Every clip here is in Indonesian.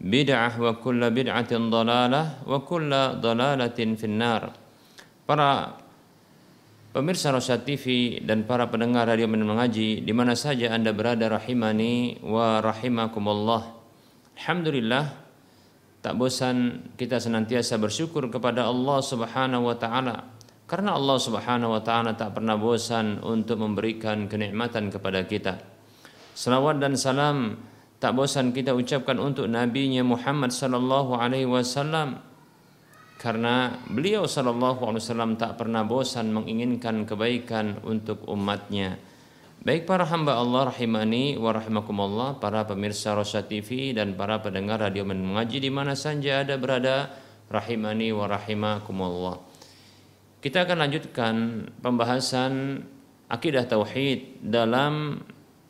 bid'ah wa kulla bid'atin dalalah wa kulla dalalatin finnar. Para pemirsa Rosyad TV dan para pendengar radio mengaji di mana saja Anda berada rahimani wa rahimakumullah. Alhamdulillah tak bosan kita senantiasa bersyukur kepada Allah Subhanahu wa taala karena Allah Subhanahu wa taala tak pernah bosan untuk memberikan kenikmatan kepada kita. Selawat dan salam tak bosan kita ucapkan untuk nabinya Muhammad sallallahu alaihi wasallam karena beliau sallallahu alaihi wasallam tak pernah bosan menginginkan kebaikan untuk umatnya. Baik para hamba Allah rahimani wa rahimakumullah, para pemirsa Rosa TV dan para pendengar radio mengaji di mana saja ada berada rahimani wa rahimakumullah. Kita akan lanjutkan pembahasan akidah tauhid dalam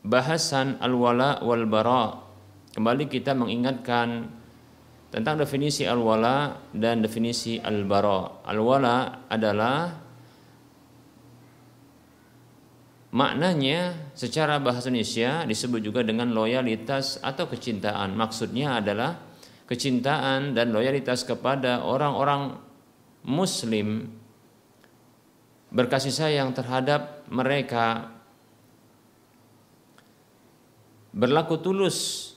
bahasan al-wala wal bara. Kembali kita mengingatkan tentang definisi al-wala dan definisi al-bara. Al-wala adalah maknanya secara bahasa Indonesia disebut juga dengan loyalitas atau kecintaan. Maksudnya adalah kecintaan dan loyalitas kepada orang-orang muslim berkasih sayang terhadap mereka berlaku tulus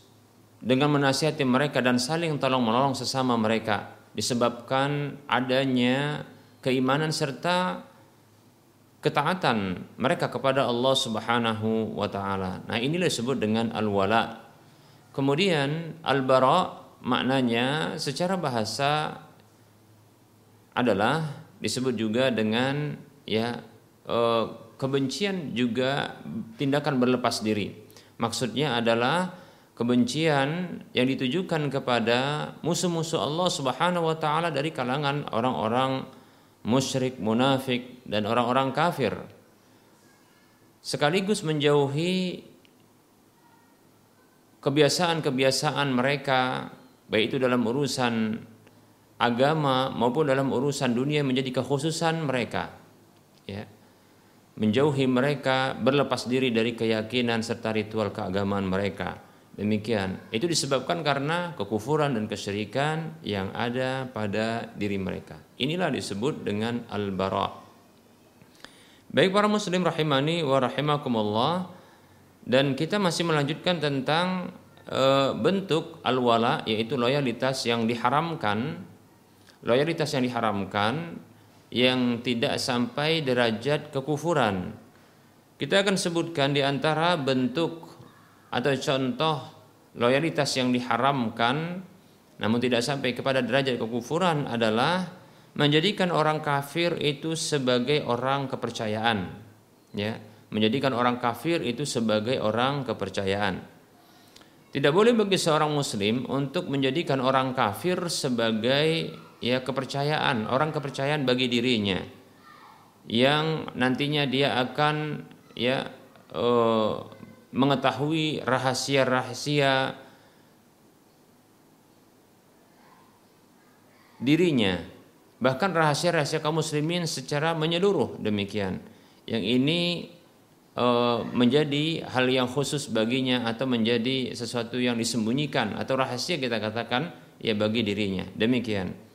dengan menasihati mereka dan saling tolong menolong sesama mereka disebabkan adanya keimanan serta ketaatan mereka kepada Allah Subhanahu wa taala. Nah, inilah disebut dengan al-wala. Kemudian al-bara maknanya secara bahasa adalah disebut juga dengan ya eh, kebencian juga tindakan berlepas diri. Maksudnya adalah kebencian yang ditujukan kepada musuh-musuh Allah Subhanahu wa taala dari kalangan orang-orang musyrik, munafik dan orang-orang kafir. Sekaligus menjauhi kebiasaan-kebiasaan mereka baik itu dalam urusan agama maupun dalam urusan dunia menjadi kekhususan mereka. Ya. Menjauhi mereka, berlepas diri dari keyakinan serta ritual keagamaan mereka Demikian. Itu disebabkan karena kekufuran dan kesyirikan yang ada pada diri mereka. Inilah disebut dengan al-bara. Baik para muslim rahimani wa rahimakumullah dan kita masih melanjutkan tentang e, bentuk al-wala yaitu loyalitas yang diharamkan. Loyalitas yang diharamkan yang tidak sampai derajat kekufuran. Kita akan sebutkan di antara bentuk atau contoh loyalitas yang diharamkan namun tidak sampai kepada derajat kekufuran adalah menjadikan orang kafir itu sebagai orang kepercayaan ya menjadikan orang kafir itu sebagai orang kepercayaan Tidak boleh bagi seorang muslim untuk menjadikan orang kafir sebagai ya kepercayaan, orang kepercayaan bagi dirinya. Yang nantinya dia akan ya uh, mengetahui rahasia-rahasia dirinya. Bahkan rahasia-rahasia kaum muslimin secara menyeluruh demikian. Yang ini e, menjadi hal yang khusus baginya atau menjadi sesuatu yang disembunyikan atau rahasia kita katakan ya bagi dirinya. Demikian.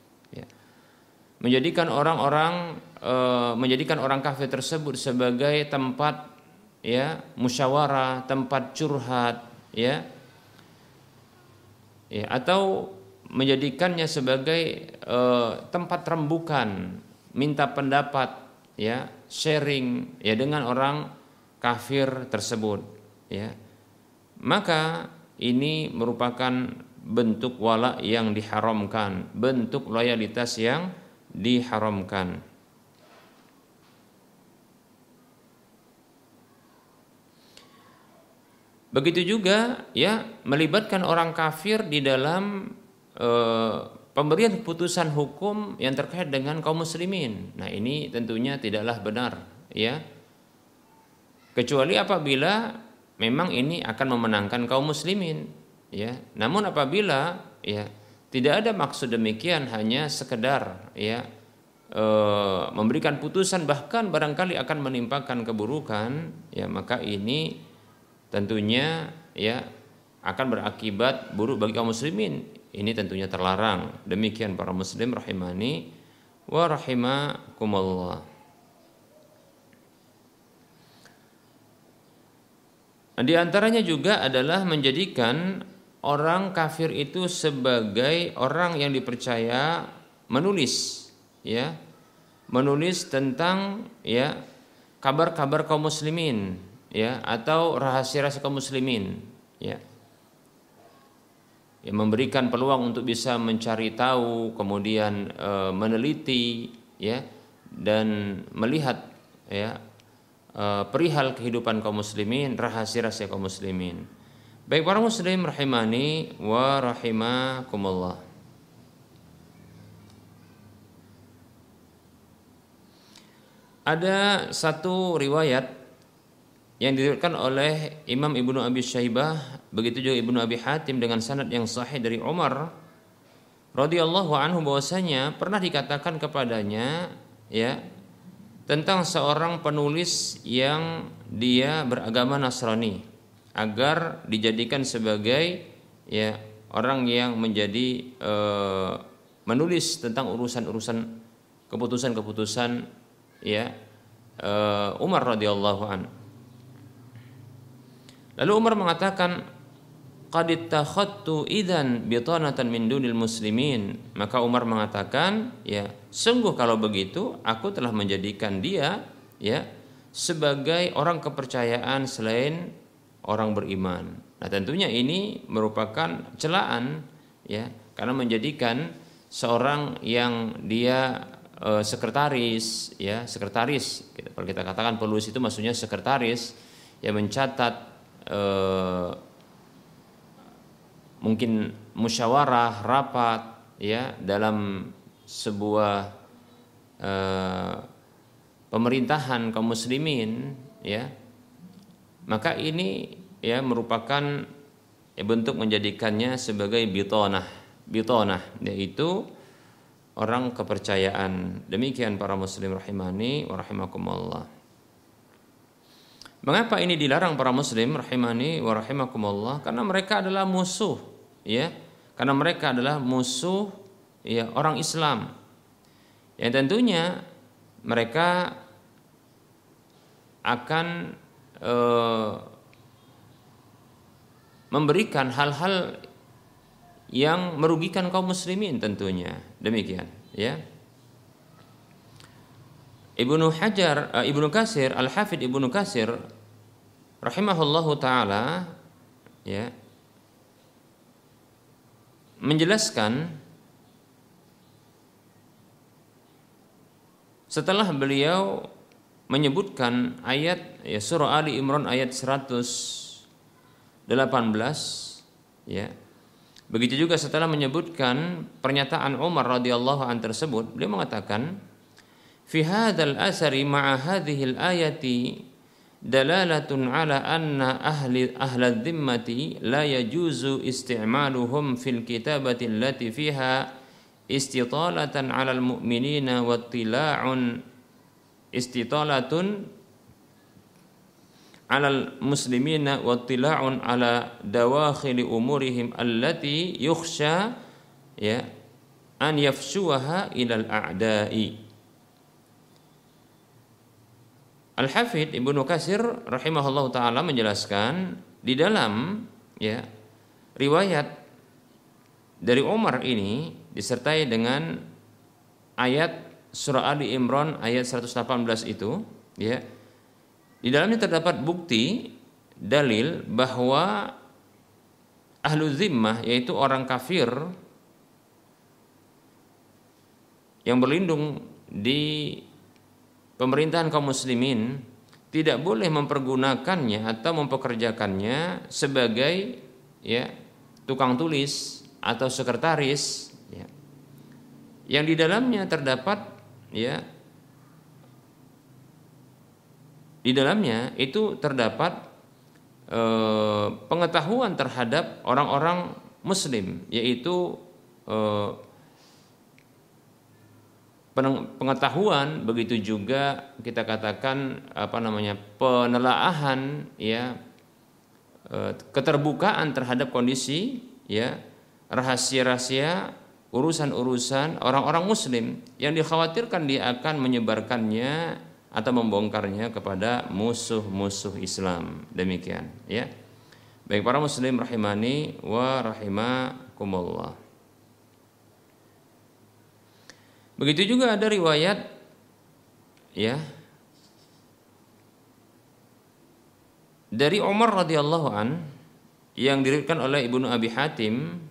Menjadikan orang-orang e, menjadikan orang kafir tersebut sebagai tempat ya musyawarah tempat curhat ya ya atau menjadikannya sebagai uh, tempat rembukan, minta pendapat, ya, sharing, ya dengan orang kafir tersebut, ya. Maka ini merupakan bentuk wala yang diharamkan, bentuk loyalitas yang diharamkan. Begitu juga ya melibatkan orang kafir di dalam Eh, pemberian keputusan hukum yang terkait dengan kaum muslimin. Nah, ini tentunya tidaklah benar, ya. Kecuali apabila memang ini akan memenangkan kaum muslimin, ya. Namun apabila ya tidak ada maksud demikian hanya sekedar ya e, memberikan putusan bahkan barangkali akan menimpakan keburukan, ya maka ini tentunya ya akan berakibat buruk bagi kaum muslimin ini tentunya terlarang. Demikian para muslim rahimani wa rahimakumullah. Di antaranya juga adalah menjadikan orang kafir itu sebagai orang yang dipercaya menulis ya menulis tentang ya kabar-kabar kaum muslimin ya atau rahasia-rahasia kaum muslimin ya ya, memberikan peluang untuk bisa mencari tahu, kemudian e, meneliti, ya, dan melihat ya e, perihal kehidupan kaum muslimin, rahasia-rahasia kaum muslimin. Baik para muslim rahimani wa rahimakumullah. Ada satu riwayat yang diriwayatkan oleh Imam Ibnu Abi Syaibah begitu juga Ibnu Abi Hatim dengan sanad yang sahih dari Umar radhiyallahu anhu bahwasanya pernah dikatakan kepadanya ya tentang seorang penulis yang dia beragama Nasrani agar dijadikan sebagai ya orang yang menjadi e, menulis tentang urusan-urusan keputusan-keputusan ya e, Umar radhiyallahu anhu Lalu Umar mengatakan qad ittakhadtu idzan bitanatan min dunil muslimin. Maka Umar mengatakan, ya, sungguh kalau begitu aku telah menjadikan dia ya sebagai orang kepercayaan selain orang beriman. Nah, tentunya ini merupakan celaan ya karena menjadikan seorang yang dia e, sekretaris ya, sekretaris kalau kita katakan penulis itu maksudnya sekretaris yang mencatat eh, mungkin musyawarah rapat ya dalam sebuah eh, pemerintahan kaum muslimin ya maka ini ya merupakan ya, bentuk menjadikannya sebagai bitonah bitonah yaitu orang kepercayaan demikian para muslim rahimani wa rahimakumullah Mengapa ini dilarang para muslim rahimani wa rahimakumullah? Karena mereka adalah musuh, ya. Karena mereka adalah musuh ya orang Islam. Yang tentunya mereka akan eh, memberikan hal-hal yang merugikan kaum muslimin tentunya. Demikian, ya. Ibnu Hajar, uh, Ibnu Kasir, Al Hafid Ibnu Kasir rahimahullahu taala ya menjelaskan setelah beliau menyebutkan ayat ya surah Ali Imran ayat 118 Ya. Begitu juga setelah menyebutkan pernyataan Umar radhiyallahu an tersebut, beliau mengatakan, "Fi hadzal asari ma'a hadhihi al-ayati dalalatun ala anna ahli ahla dhimmati la yajuzu isti'maluhum fil kitabati allati fiha istitalatan 'ala al-mu'minina wa tila'un istitalatun alal muslimina wa tila'un ala dawakhili umurihim allati yukhsha ya an yafshuha ilal a'da'i. Al-Hafidh Ibnu Kasir rahimahullah taala menjelaskan di dalam ya riwayat dari Umar ini disertai dengan ayat surah Ali Imran ayat 118 itu ya di dalamnya terdapat bukti dalil bahwa ahlu zimmah yaitu orang kafir yang berlindung di pemerintahan kaum muslimin tidak boleh mempergunakannya atau mempekerjakannya sebagai ya tukang tulis atau sekretaris ya. yang di dalamnya terdapat ya. Di dalamnya itu terdapat e, pengetahuan terhadap orang-orang muslim yaitu e, pengetahuan begitu juga kita katakan apa namanya penelaahan ya e, keterbukaan terhadap kondisi ya rahasia-rahasia urusan-urusan orang-orang muslim yang dikhawatirkan dia akan menyebarkannya atau membongkarnya kepada musuh-musuh Islam. Demikian, ya. Baik para muslim rahimani wa rahimakumullah. Begitu juga ada riwayat ya dari Umar radhiyallahu an yang diriwayatkan oleh Ibnu Abi Hatim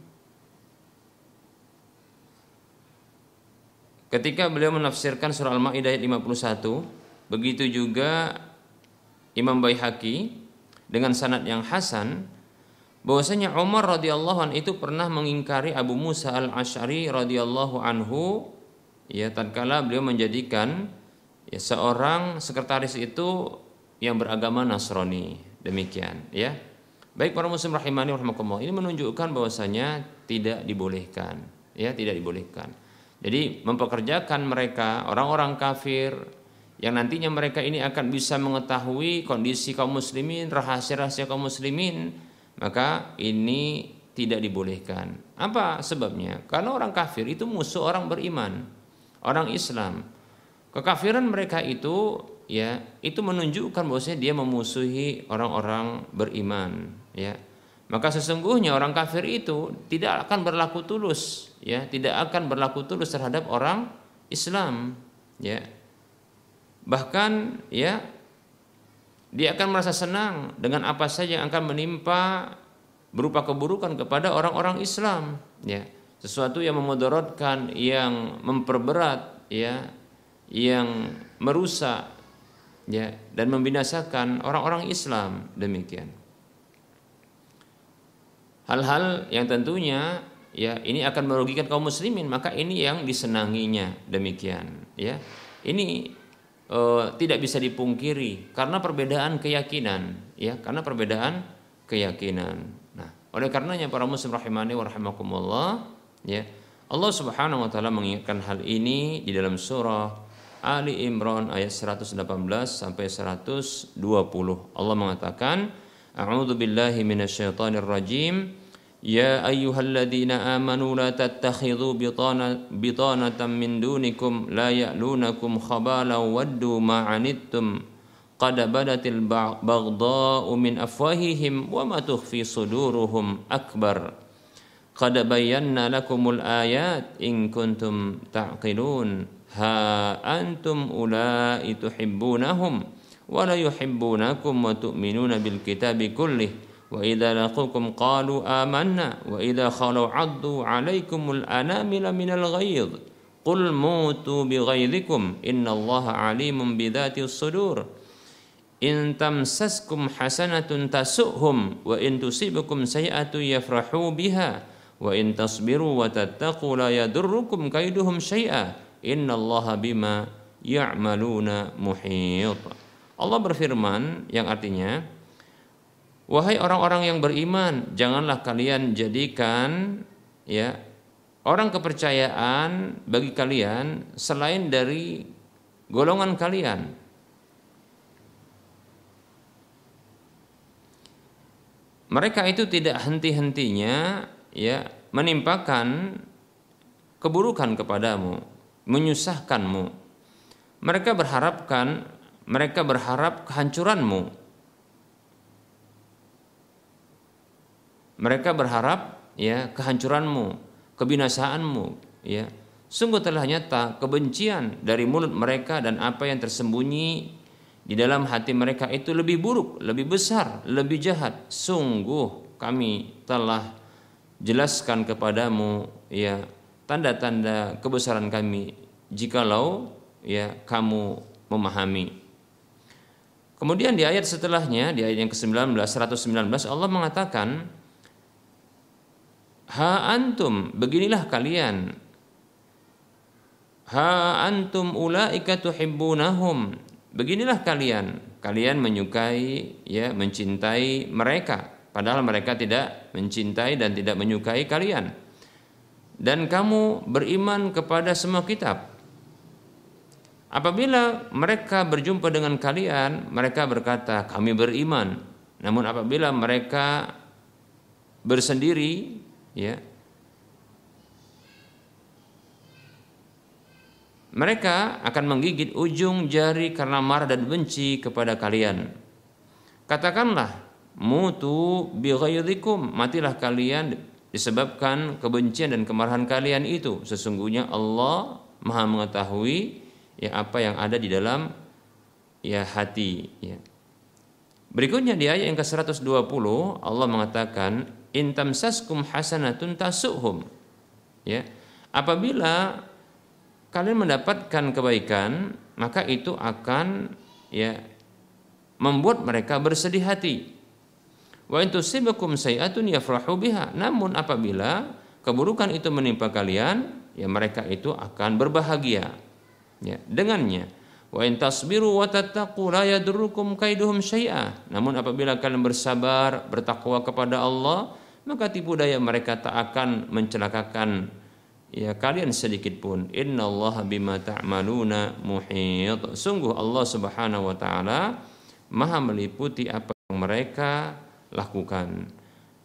ketika beliau menafsirkan surah Al-Maidah ayat 51 Begitu juga Imam Baihaqi dengan sanad yang hasan bahwasanya Umar radhiyallahu an itu pernah mengingkari Abu Musa al Ashari radhiyallahu anhu. Ya tatkala beliau menjadikan ya seorang sekretaris itu yang beragama Nasrani. Demikian ya. Baik para muslim rahimani rahimakumullah ini menunjukkan bahwasanya tidak dibolehkan ya tidak dibolehkan jadi mempekerjakan mereka orang-orang kafir yang nantinya mereka ini akan bisa mengetahui kondisi kaum muslimin, rahasia-rahasia kaum muslimin, maka ini tidak dibolehkan. Apa sebabnya? Karena orang kafir itu musuh orang beriman, orang Islam. Kekafiran mereka itu ya itu menunjukkan bahwasanya dia memusuhi orang-orang beriman, ya. Maka sesungguhnya orang kafir itu tidak akan berlaku tulus, ya, tidak akan berlaku tulus terhadap orang Islam, ya. Bahkan ya dia akan merasa senang dengan apa saja yang akan menimpa berupa keburukan kepada orang-orang Islam ya. Sesuatu yang memudaratkan yang memperberat ya. Yang merusak ya dan membinasakan orang-orang Islam. Demikian hal-hal yang tentunya ya ini akan merugikan kaum muslimin maka ini yang disenanginya demikian ya. Ini e, tidak bisa dipungkiri karena perbedaan keyakinan ya karena perbedaan keyakinan. Nah oleh karenanya para muslim rahimani wa rahimakumullah ya Allah Subhanahu wa taala mengingatkan hal ini di dalam surah Ali Imran ayat 118 sampai 120 Allah mengatakan A'udzu billahi minasyaitonir rajim. Ya ayyuhalladzina amanu la tattakhidhu bitana bitanatan min dunikum la ya'lunakum khabalan waddu ma'anittum qad badatil baghdha'u min afwahihim wa ma tukhfi suduruhum akbar. Qad bayyana lakumul ayat in kuntum ta'qilun. Ha antum ulai tuhibbunahum ولا يحبونكم وتؤمنون بالكتاب كله. وإذا لقوكم قالوا آمنا. وإذا خلوا عضوا عليكم الأنامل من الغيظ. قل موتوا بغيظكم. إن الله عليم بذات الصدور. إن تمسسكم حسنة تسؤهم. وإن تصيبكم سيئة يفرحوا بها. وإن تصبروا وتتقوا لا يضركم كيدهم شيئا. إن الله بما يعملون محيط. Allah berfirman yang artinya wahai orang-orang yang beriman janganlah kalian jadikan ya orang kepercayaan bagi kalian selain dari golongan kalian mereka itu tidak henti-hentinya ya menimpakan keburukan kepadamu, menyusahkanmu. Mereka berharapkan mereka berharap kehancuranmu. Mereka berharap ya kehancuranmu, kebinasaanmu, ya. Sungguh telah nyata kebencian dari mulut mereka dan apa yang tersembunyi di dalam hati mereka itu lebih buruk, lebih besar, lebih jahat. Sungguh kami telah jelaskan kepadamu ya tanda-tanda kebesaran kami jikalau ya kamu memahami. Kemudian di ayat setelahnya di ayat yang ke-19 119 Allah mengatakan Ha antum beginilah kalian Ha antum ulaika tuhibbunahum Beginilah kalian, kalian menyukai ya mencintai mereka padahal mereka tidak mencintai dan tidak menyukai kalian. Dan kamu beriman kepada semua kitab. Apabila mereka berjumpa dengan kalian, mereka berkata, "Kami beriman." Namun apabila mereka bersendiri, ya, Mereka akan menggigit ujung jari karena marah dan benci kepada kalian. Katakanlah, mutu bighaydikum, matilah kalian disebabkan kebencian dan kemarahan kalian itu. Sesungguhnya Allah Maha mengetahui ya apa yang ada di dalam ya hati ya. Berikutnya di ayat yang ke-120 Allah mengatakan intamsaskum hasanatun tasuhum. Ya. Apabila kalian mendapatkan kebaikan, maka itu akan ya membuat mereka bersedih hati. Wa in tusibakum sayi'atun yafrahu biha. Namun apabila keburukan itu menimpa kalian, ya mereka itu akan berbahagia ya dengannya. Wa in tasbiru wa tattaqu la yadurrukum kaiduhum syai'a. Namun apabila kalian bersabar, bertakwa kepada Allah, maka tipu daya mereka tak akan mencelakakan ya kalian sedikit pun innallaha bima ta'maluna muhit sungguh Allah Subhanahu wa taala maha meliputi apa yang mereka lakukan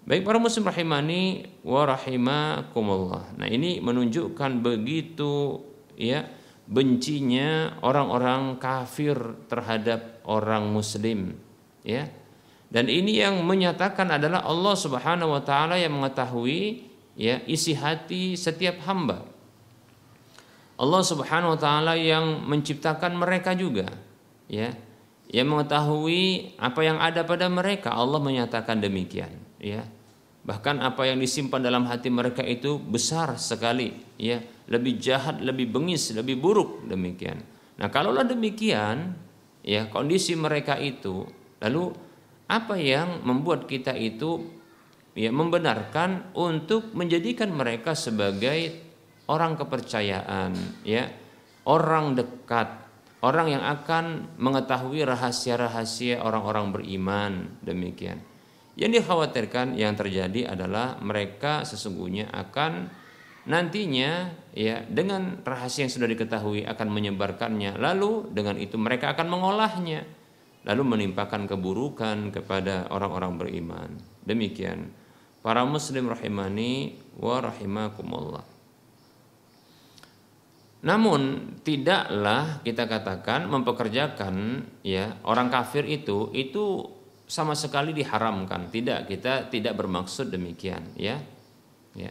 baik para muslim rahimani wa rahimakumullah nah ini menunjukkan begitu ya bencinya orang-orang kafir terhadap orang muslim ya dan ini yang menyatakan adalah Allah Subhanahu wa taala yang mengetahui ya isi hati setiap hamba. Allah Subhanahu wa taala yang menciptakan mereka juga, ya. Yang mengetahui apa yang ada pada mereka, Allah menyatakan demikian, ya. Bahkan apa yang disimpan dalam hati mereka itu besar sekali, ya. Lebih jahat, lebih bengis, lebih buruk demikian. Nah, kalaulah demikian, ya, kondisi mereka itu, lalu apa yang membuat kita itu ya membenarkan untuk menjadikan mereka sebagai orang kepercayaan ya orang dekat orang yang akan mengetahui rahasia-rahasia orang-orang beriman demikian yang dikhawatirkan yang terjadi adalah mereka sesungguhnya akan nantinya ya dengan rahasia yang sudah diketahui akan menyebarkannya. Lalu dengan itu mereka akan mengolahnya. Lalu menimpakan keburukan kepada orang-orang beriman. Demikian Para muslim rahimani wa rahimakumullah. Namun tidaklah kita katakan mempekerjakan ya orang kafir itu itu sama sekali diharamkan. Tidak, kita tidak bermaksud demikian ya. Ya.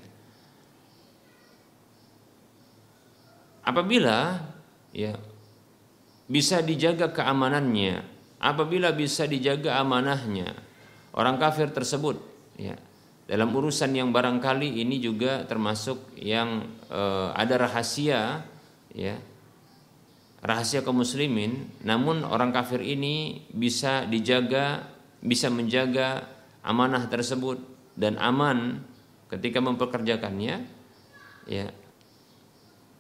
Apabila ya bisa dijaga keamanannya, apabila bisa dijaga amanahnya, orang kafir tersebut ya dalam urusan yang barangkali ini juga termasuk yang uh, ada rahasia ya rahasia kaum muslimin, namun orang kafir ini bisa dijaga, bisa menjaga amanah tersebut dan aman ketika mempekerjakannya, ya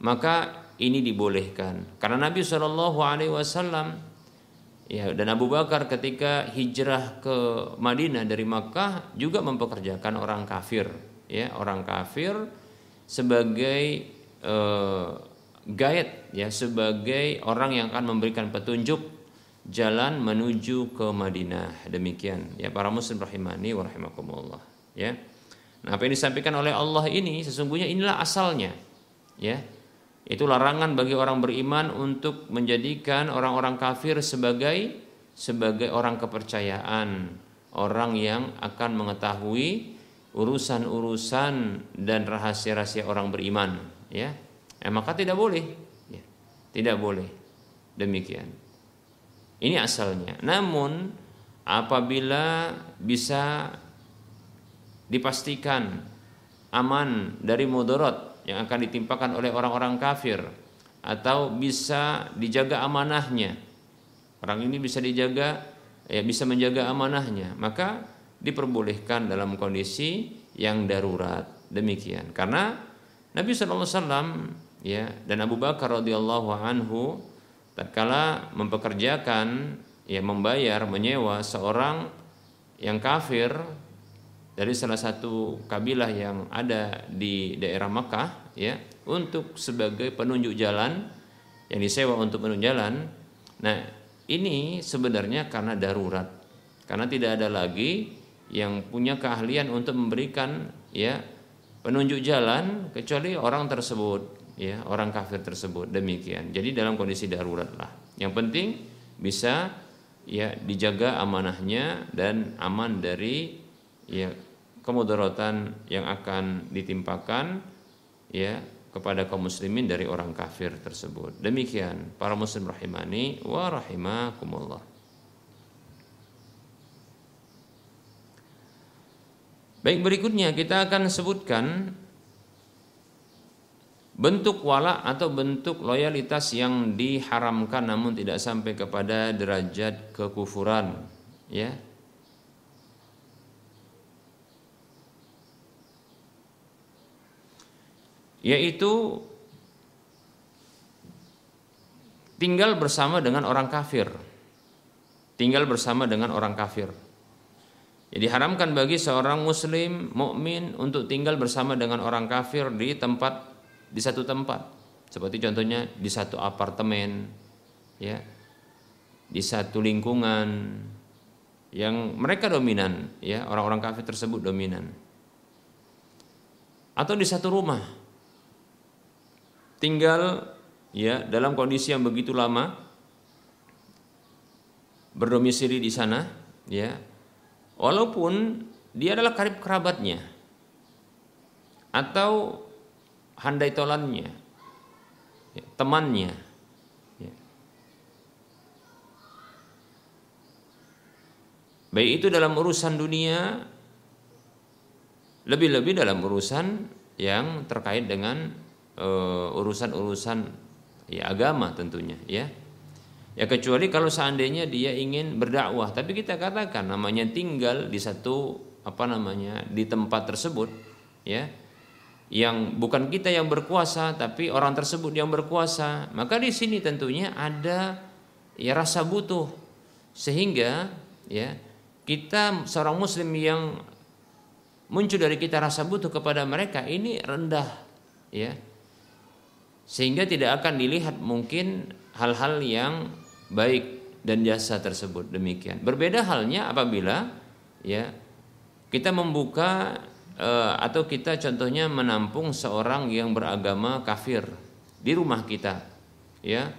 maka ini dibolehkan. Karena Nabi Shallallahu Alaihi Wasallam ya dan Abu Bakar ketika hijrah ke Madinah dari Makkah juga mempekerjakan orang kafir ya orang kafir sebagai eh, guide ya sebagai orang yang akan memberikan petunjuk jalan menuju ke Madinah. Demikian. Ya para muslim rahimani wa rahimakumullah. Ya. Nah apa yang disampaikan oleh Allah ini sesungguhnya inilah asalnya. Ya. Itu larangan bagi orang beriman untuk menjadikan orang-orang kafir sebagai sebagai orang kepercayaan, orang yang akan mengetahui urusan-urusan dan rahasia-rahasia orang beriman, ya. Eh, maka tidak boleh, ya. Tidak boleh. Demikian. Ini asalnya. Namun apabila bisa dipastikan aman dari mudarat yang akan ditimpakan oleh orang-orang kafir atau bisa dijaga amanahnya. Orang ini bisa dijaga ya bisa menjaga amanahnya, maka diperbolehkan dalam kondisi yang darurat. Demikian. Karena Nabi SAW ya dan Abu Bakar radhiyallahu anhu tatkala mempekerjakan ya membayar menyewa seorang yang kafir dari salah satu kabilah yang ada di daerah Makkah ya untuk sebagai penunjuk jalan yang disewa untuk penunjuk jalan. Nah, ini sebenarnya karena darurat. Karena tidak ada lagi yang punya keahlian untuk memberikan ya penunjuk jalan kecuali orang tersebut ya, orang kafir tersebut. Demikian. Jadi dalam kondisi darurat lah. Yang penting bisa ya dijaga amanahnya dan aman dari ya kemudaratan yang akan ditimpakan ya kepada kaum muslimin dari orang kafir tersebut. Demikian para muslim rahimani wa rahimakumullah. Baik berikutnya kita akan sebutkan bentuk wala atau bentuk loyalitas yang diharamkan namun tidak sampai kepada derajat kekufuran ya yaitu tinggal bersama dengan orang kafir. Tinggal bersama dengan orang kafir. Jadi haramkan bagi seorang muslim mukmin untuk tinggal bersama dengan orang kafir di tempat di satu tempat. Seperti contohnya di satu apartemen ya. Di satu lingkungan yang mereka dominan ya, orang-orang kafir tersebut dominan. Atau di satu rumah tinggal ya dalam kondisi yang begitu lama berdomisili di sana ya walaupun dia adalah karib kerabatnya atau handai tolannya ya, temannya ya. baik itu dalam urusan dunia lebih-lebih dalam urusan yang terkait dengan Eh, urusan-urusan ya agama tentunya ya. Ya kecuali kalau seandainya dia ingin berdakwah, tapi kita katakan namanya tinggal di satu apa namanya di tempat tersebut ya yang bukan kita yang berkuasa tapi orang tersebut yang berkuasa. Maka di sini tentunya ada ya rasa butuh. Sehingga ya kita seorang muslim yang muncul dari kita rasa butuh kepada mereka ini rendah ya. Sehingga tidak akan dilihat mungkin hal-hal yang baik dan jasa tersebut. Demikian. Berbeda halnya apabila ya kita membuka e, atau kita contohnya menampung seorang yang beragama kafir di rumah kita ya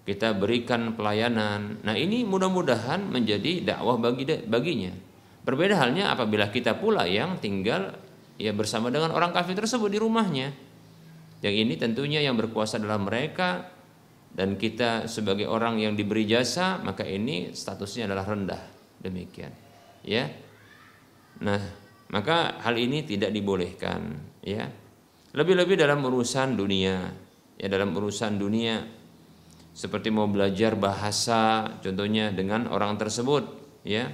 kita berikan pelayanan. Nah, ini mudah-mudahan menjadi dakwah bagi baginya. Berbeda halnya apabila kita pula yang tinggal ya bersama dengan orang kafir tersebut di rumahnya yang ini tentunya yang berkuasa adalah mereka dan kita sebagai orang yang diberi jasa maka ini statusnya adalah rendah demikian ya nah maka hal ini tidak dibolehkan ya. Lebih-lebih dalam urusan dunia ya dalam urusan dunia. Seperti mau belajar bahasa contohnya dengan orang tersebut ya.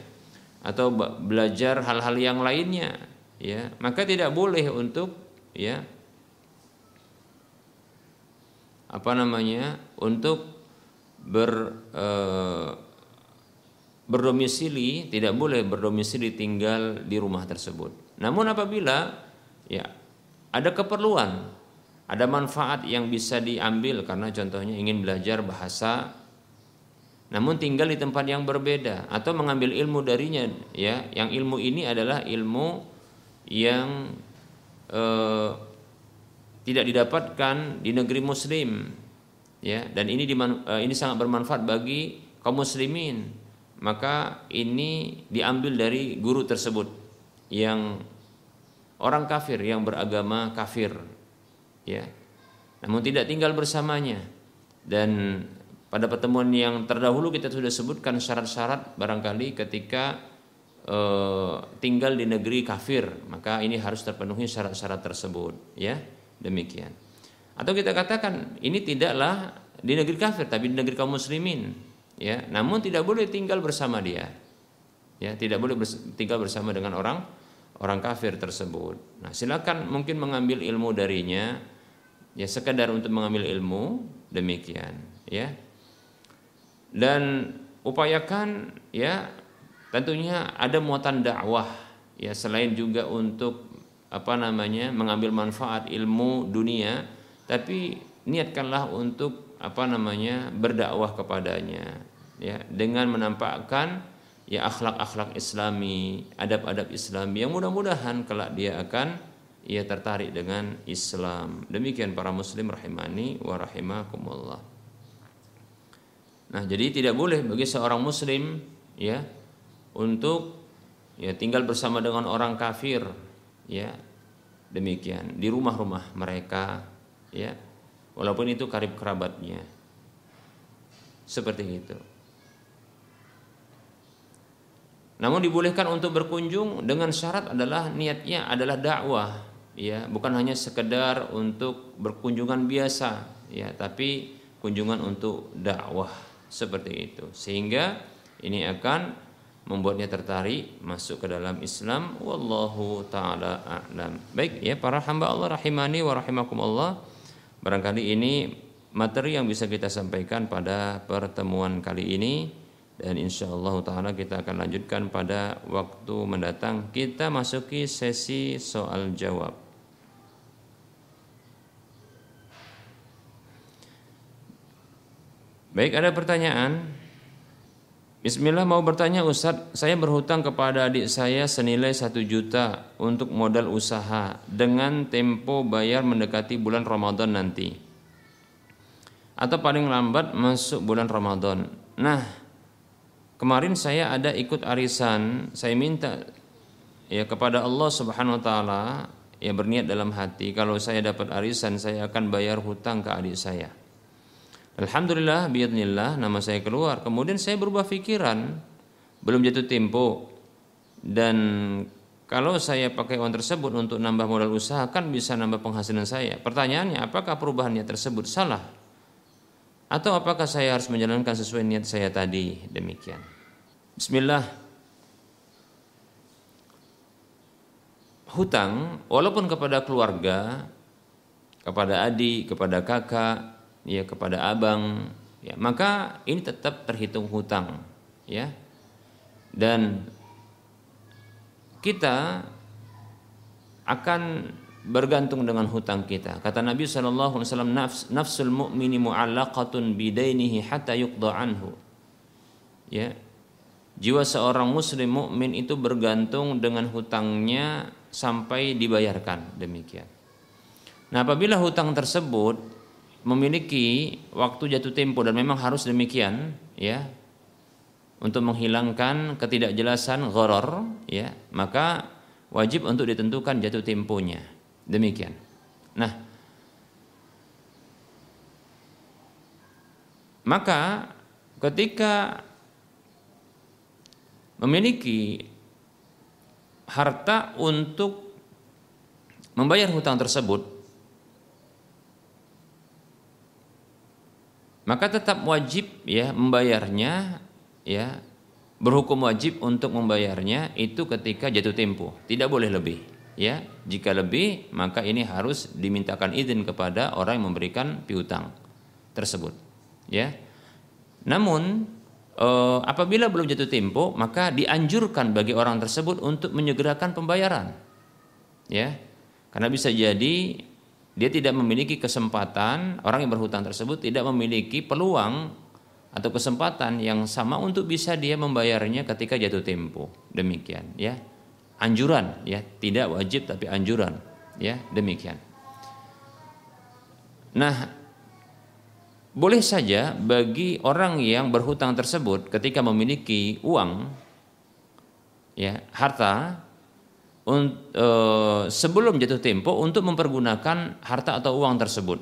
Atau belajar hal-hal yang lainnya ya. Maka tidak boleh untuk ya apa namanya untuk ber eh, berdomisili tidak boleh berdomisili tinggal di rumah tersebut. Namun apabila ya ada keperluan, ada manfaat yang bisa diambil karena contohnya ingin belajar bahasa namun tinggal di tempat yang berbeda atau mengambil ilmu darinya ya yang ilmu ini adalah ilmu yang eh, tidak didapatkan di negeri muslim ya dan ini diman, eh, ini sangat bermanfaat bagi kaum muslimin maka ini diambil dari guru tersebut yang orang kafir yang beragama kafir ya. Namun tidak tinggal bersamanya. Dan pada pertemuan yang terdahulu kita sudah sebutkan syarat-syarat barangkali ketika e, tinggal di negeri kafir maka ini harus terpenuhi syarat-syarat tersebut ya. Demikian. Atau kita katakan ini tidaklah di negeri kafir tapi di negeri kaum muslimin ya namun tidak boleh tinggal bersama dia. Ya tidak boleh tinggal bersama dengan orang orang kafir tersebut. Nah silakan mungkin mengambil ilmu darinya. Ya sekadar untuk mengambil ilmu demikian ya. Dan upayakan ya tentunya ada muatan dakwah ya selain juga untuk apa namanya mengambil manfaat ilmu dunia tapi niatkanlah untuk apa namanya berdakwah kepadanya ya dengan menampakkan ya akhlak-akhlak Islami, adab-adab Islami yang mudah-mudahan kelak dia akan ia tertarik dengan Islam. Demikian para muslim rahimani wa rahimakumullah. Nah, jadi tidak boleh bagi seorang muslim ya untuk ya tinggal bersama dengan orang kafir ya. Demikian di rumah-rumah mereka ya walaupun itu karib kerabatnya. Seperti itu. Namun dibolehkan untuk berkunjung dengan syarat adalah niatnya adalah dakwah ya. Bukan hanya sekedar untuk berkunjungan biasa ya tapi kunjungan untuk dakwah. Seperti itu. Sehingga ini akan membuatnya tertarik masuk ke dalam Islam. Wallahu taala a'lam. Baik ya para hamba Allah rahimani wa rahimakumullah Barangkali ini materi yang bisa kita sampaikan pada pertemuan kali ini. Dan insya Allah taala kita akan lanjutkan pada waktu mendatang. Kita masuki sesi soal jawab. Baik ada pertanyaan Bismillah mau bertanya Ustadz saya berhutang kepada adik saya senilai satu juta untuk modal usaha dengan tempo bayar mendekati bulan Ramadan nanti atau paling lambat masuk bulan Ramadan. Nah, kemarin saya ada ikut arisan, saya minta ya kepada Allah Subhanahu wa taala ya berniat dalam hati kalau saya dapat arisan saya akan bayar hutang ke adik saya. Alhamdulillah biidnillah nama saya keluar. Kemudian saya berubah pikiran, belum jatuh tempo dan kalau saya pakai uang tersebut untuk nambah modal usaha kan bisa nambah penghasilan saya. Pertanyaannya, apakah perubahannya tersebut salah? Atau apakah saya harus menjalankan sesuai niat saya tadi? Demikian. Bismillah. Hutang walaupun kepada keluarga, kepada adik, kepada kakak, ya kepada abang, ya maka ini tetap terhitung hutang, ya. Dan kita akan bergantung dengan hutang kita. Kata Nabi Wasallam, Nafs, nafsul mu'mini mu'allaqatun bidainihi hatta yuqda anhu. Ya, jiwa seorang muslim mukmin itu bergantung dengan hutangnya sampai dibayarkan demikian. Nah, apabila hutang tersebut memiliki waktu jatuh tempo dan memang harus demikian, ya, untuk menghilangkan ketidakjelasan gharar ya maka wajib untuk ditentukan jatuh temponya. Demikian. Nah maka ketika memiliki harta untuk membayar hutang tersebut maka tetap wajib ya membayarnya ya berhukum wajib untuk membayarnya itu ketika jatuh tempo, tidak boleh lebih. Ya, jika lebih maka ini harus dimintakan izin kepada orang yang memberikan piutang tersebut. Ya. Namun eh, apabila belum jatuh tempo maka dianjurkan bagi orang tersebut untuk menyegerakan pembayaran. Ya. Karena bisa jadi dia tidak memiliki kesempatan, orang yang berhutang tersebut tidak memiliki peluang atau kesempatan yang sama untuk bisa dia membayarnya ketika jatuh tempo. Demikian ya. Anjuran ya, tidak wajib tapi anjuran ya, demikian. Nah, boleh saja bagi orang yang berhutang tersebut ketika memiliki uang ya, harta e, sebelum jatuh tempo untuk mempergunakan harta atau uang tersebut.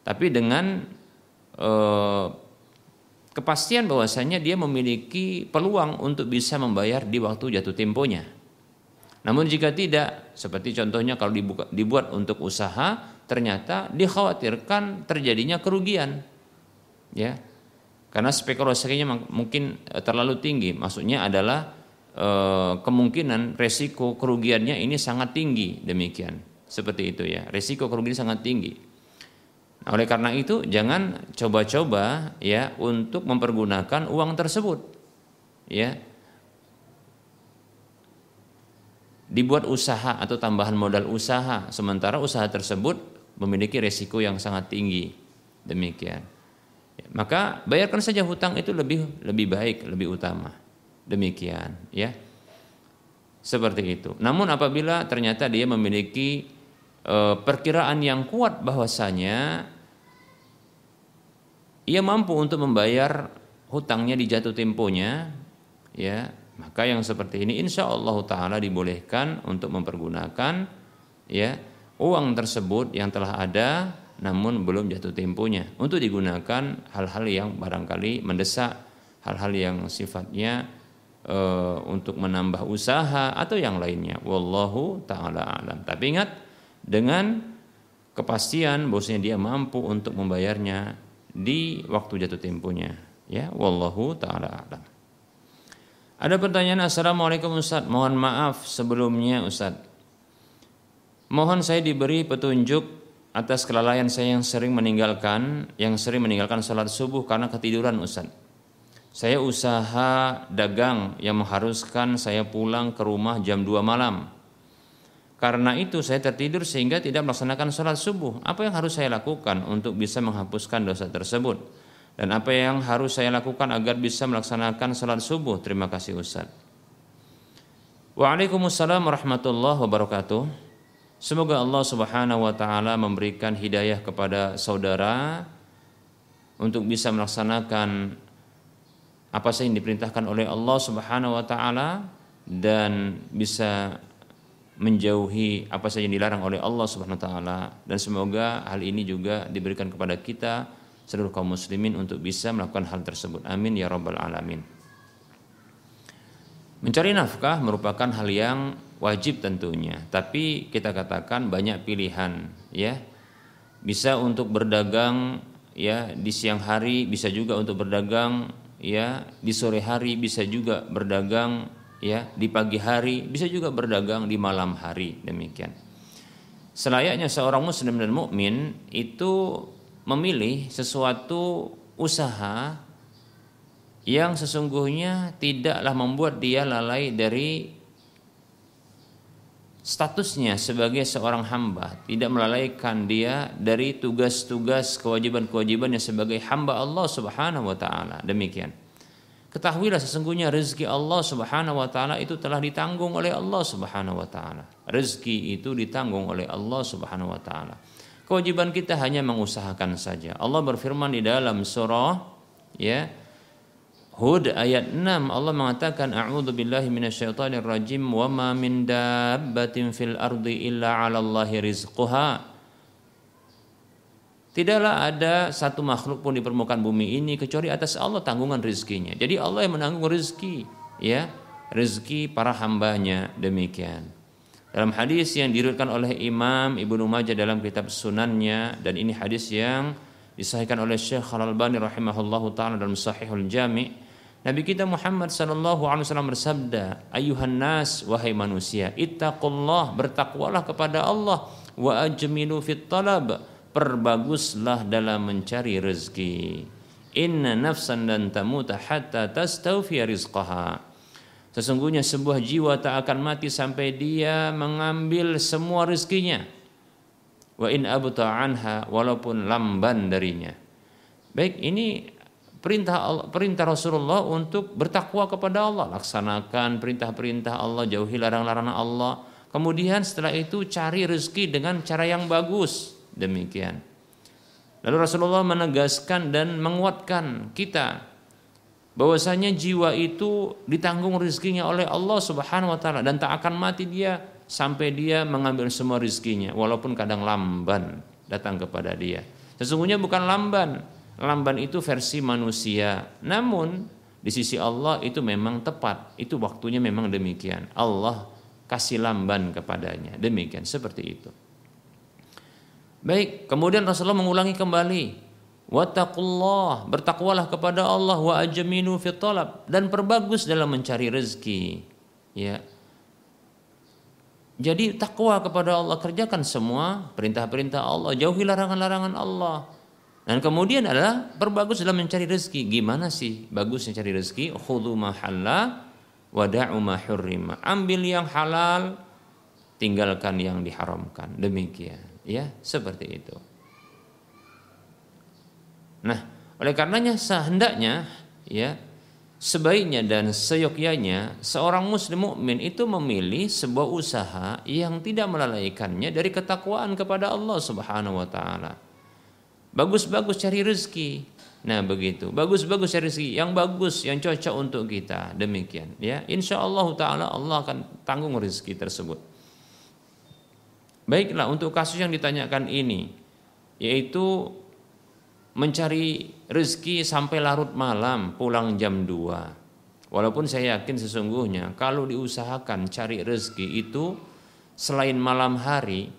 Tapi dengan e, kepastian bahwasanya dia memiliki peluang untuk bisa membayar di waktu jatuh temponya. Namun jika tidak, seperti contohnya kalau dibuka, dibuat untuk usaha, ternyata dikhawatirkan terjadinya kerugian. Ya. Karena spekulasinya mungkin eh, terlalu tinggi. Maksudnya adalah kemungkinan resiko kerugiannya ini sangat tinggi demikian. Seperti itu ya. Resiko kerugian sangat tinggi. Nah, oleh karena itu jangan coba-coba ya untuk mempergunakan uang tersebut. Ya. Dibuat usaha atau tambahan modal usaha sementara usaha tersebut memiliki resiko yang sangat tinggi. Demikian. Maka bayarkan saja hutang itu lebih lebih baik, lebih utama. Demikian, ya. Seperti itu. Namun apabila ternyata dia memiliki e, perkiraan yang kuat bahwasanya ia mampu untuk membayar hutangnya di jatuh temponya, ya maka yang seperti ini insya Allah taala dibolehkan untuk mempergunakan ya uang tersebut yang telah ada namun belum jatuh temponya untuk digunakan hal-hal yang barangkali mendesak hal-hal yang sifatnya e, untuk menambah usaha atau yang lainnya. Wallahu taala alam. Tapi ingat dengan kepastian bahwasanya dia mampu untuk membayarnya di waktu jatuh temponya ya wallahu taala alam. Ada pertanyaan Assalamualaikum Ustaz. Mohon maaf sebelumnya Ustaz. Mohon saya diberi petunjuk atas kelalaian saya yang sering meninggalkan yang sering meninggalkan salat subuh karena ketiduran Ustaz saya usaha dagang yang mengharuskan saya pulang ke rumah jam 2 malam karena itu saya tertidur sehingga tidak melaksanakan sholat subuh. Apa yang harus saya lakukan untuk bisa menghapuskan dosa tersebut? Dan apa yang harus saya lakukan agar bisa melaksanakan sholat subuh? Terima kasih Ustaz. Waalaikumsalam warahmatullahi wabarakatuh. Semoga Allah Subhanahu wa taala memberikan hidayah kepada saudara untuk bisa melaksanakan apa saja yang diperintahkan oleh Allah Subhanahu wa taala dan bisa menjauhi apa saja yang dilarang oleh Allah Subhanahu wa taala dan semoga hal ini juga diberikan kepada kita seluruh kaum muslimin untuk bisa melakukan hal tersebut. Amin ya rabbal alamin. Mencari nafkah merupakan hal yang wajib tentunya, tapi kita katakan banyak pilihan ya. Bisa untuk berdagang ya di siang hari, bisa juga untuk berdagang ya di sore hari, bisa juga berdagang ya di pagi hari, bisa juga berdagang di malam hari demikian. Selayaknya seorang muslim dan mukmin itu memilih sesuatu usaha yang sesungguhnya tidaklah membuat dia lalai dari statusnya sebagai seorang hamba, tidak melalaikan dia dari tugas-tugas kewajiban-kewajibannya sebagai hamba Allah Subhanahu wa taala. Demikian. Ketahuilah sesungguhnya rezeki Allah Subhanahu wa taala itu telah ditanggung oleh Allah Subhanahu wa taala. Rezeki itu ditanggung oleh Allah Subhanahu wa taala. Kewajiban kita hanya mengusahakan saja. Allah berfirman di dalam surah ya Hud ayat 6 Allah mengatakan a'udzu billahi minasyaitonir rajim wa ma min dabbatin fil ardi illa 'ala Allahi rizquha Tidaklah ada satu makhluk pun di permukaan bumi ini kecuali atas Allah tanggungan rezekinya. Jadi Allah yang menanggung rezeki, ya, rezeki para hambanya demikian. Dalam hadis yang diriwayatkan oleh Imam Ibnu Majah dalam kitab Sunannya dan ini hadis yang disahihkan oleh Syekh Al-Albani rahimahullahu taala dalam Sahihul Jami' Nabi kita Muhammad sallallahu alaihi wasallam bersabda, "Ayuhan nas wahai manusia, ittaqullah, bertakwalah kepada Allah wa ajmilu fit talab, perbaguslah dalam mencari rezeki. Inna nafsan dan tamuta hatta tastawfi rizqaha." Sesungguhnya sebuah jiwa tak akan mati sampai dia mengambil semua rezekinya. Wa in abta anha walaupun lamban darinya. Baik, ini perintah Allah, perintah Rasulullah untuk bertakwa kepada Allah, laksanakan perintah-perintah Allah, jauhi larang-larangan Allah. Kemudian setelah itu cari rezeki dengan cara yang bagus. Demikian. Lalu Rasulullah menegaskan dan menguatkan kita bahwasanya jiwa itu ditanggung rezekinya oleh Allah Subhanahu wa taala dan tak akan mati dia sampai dia mengambil semua rezekinya walaupun kadang lamban datang kepada dia. Sesungguhnya bukan lamban, lamban itu versi manusia. Namun di sisi Allah itu memang tepat, itu waktunya memang demikian. Allah kasih lamban kepadanya. Demikian seperti itu. Baik, kemudian Rasulullah mengulangi kembali, wattaqullah, bertakwalah kepada Allah wa ajminu fit talab dan perbagus dalam mencari rezeki. Ya. Jadi takwa kepada Allah kerjakan semua perintah-perintah Allah, jauhi larangan-larangan Allah. Dan kemudian adalah berbagus dalam mencari rezeki. Gimana sih bagus mencari rezeki? Khudhu mahalla wada'u ma hurrima. Ambil yang halal, tinggalkan yang diharamkan. Demikian, ya, seperti itu. Nah, oleh karenanya sehendaknya ya sebaiknya dan seyogyanya seorang muslim mukmin itu memilih sebuah usaha yang tidak melalaikannya dari ketakwaan kepada Allah Subhanahu wa taala. Bagus-bagus cari rezeki. Nah begitu, bagus-bagus cari rezeki yang bagus, yang cocok untuk kita. Demikian, ya. Insya Allah Taala Allah akan tanggung rezeki tersebut. Baiklah untuk kasus yang ditanyakan ini, yaitu mencari rezeki sampai larut malam, pulang jam 2. Walaupun saya yakin sesungguhnya kalau diusahakan cari rezeki itu selain malam hari,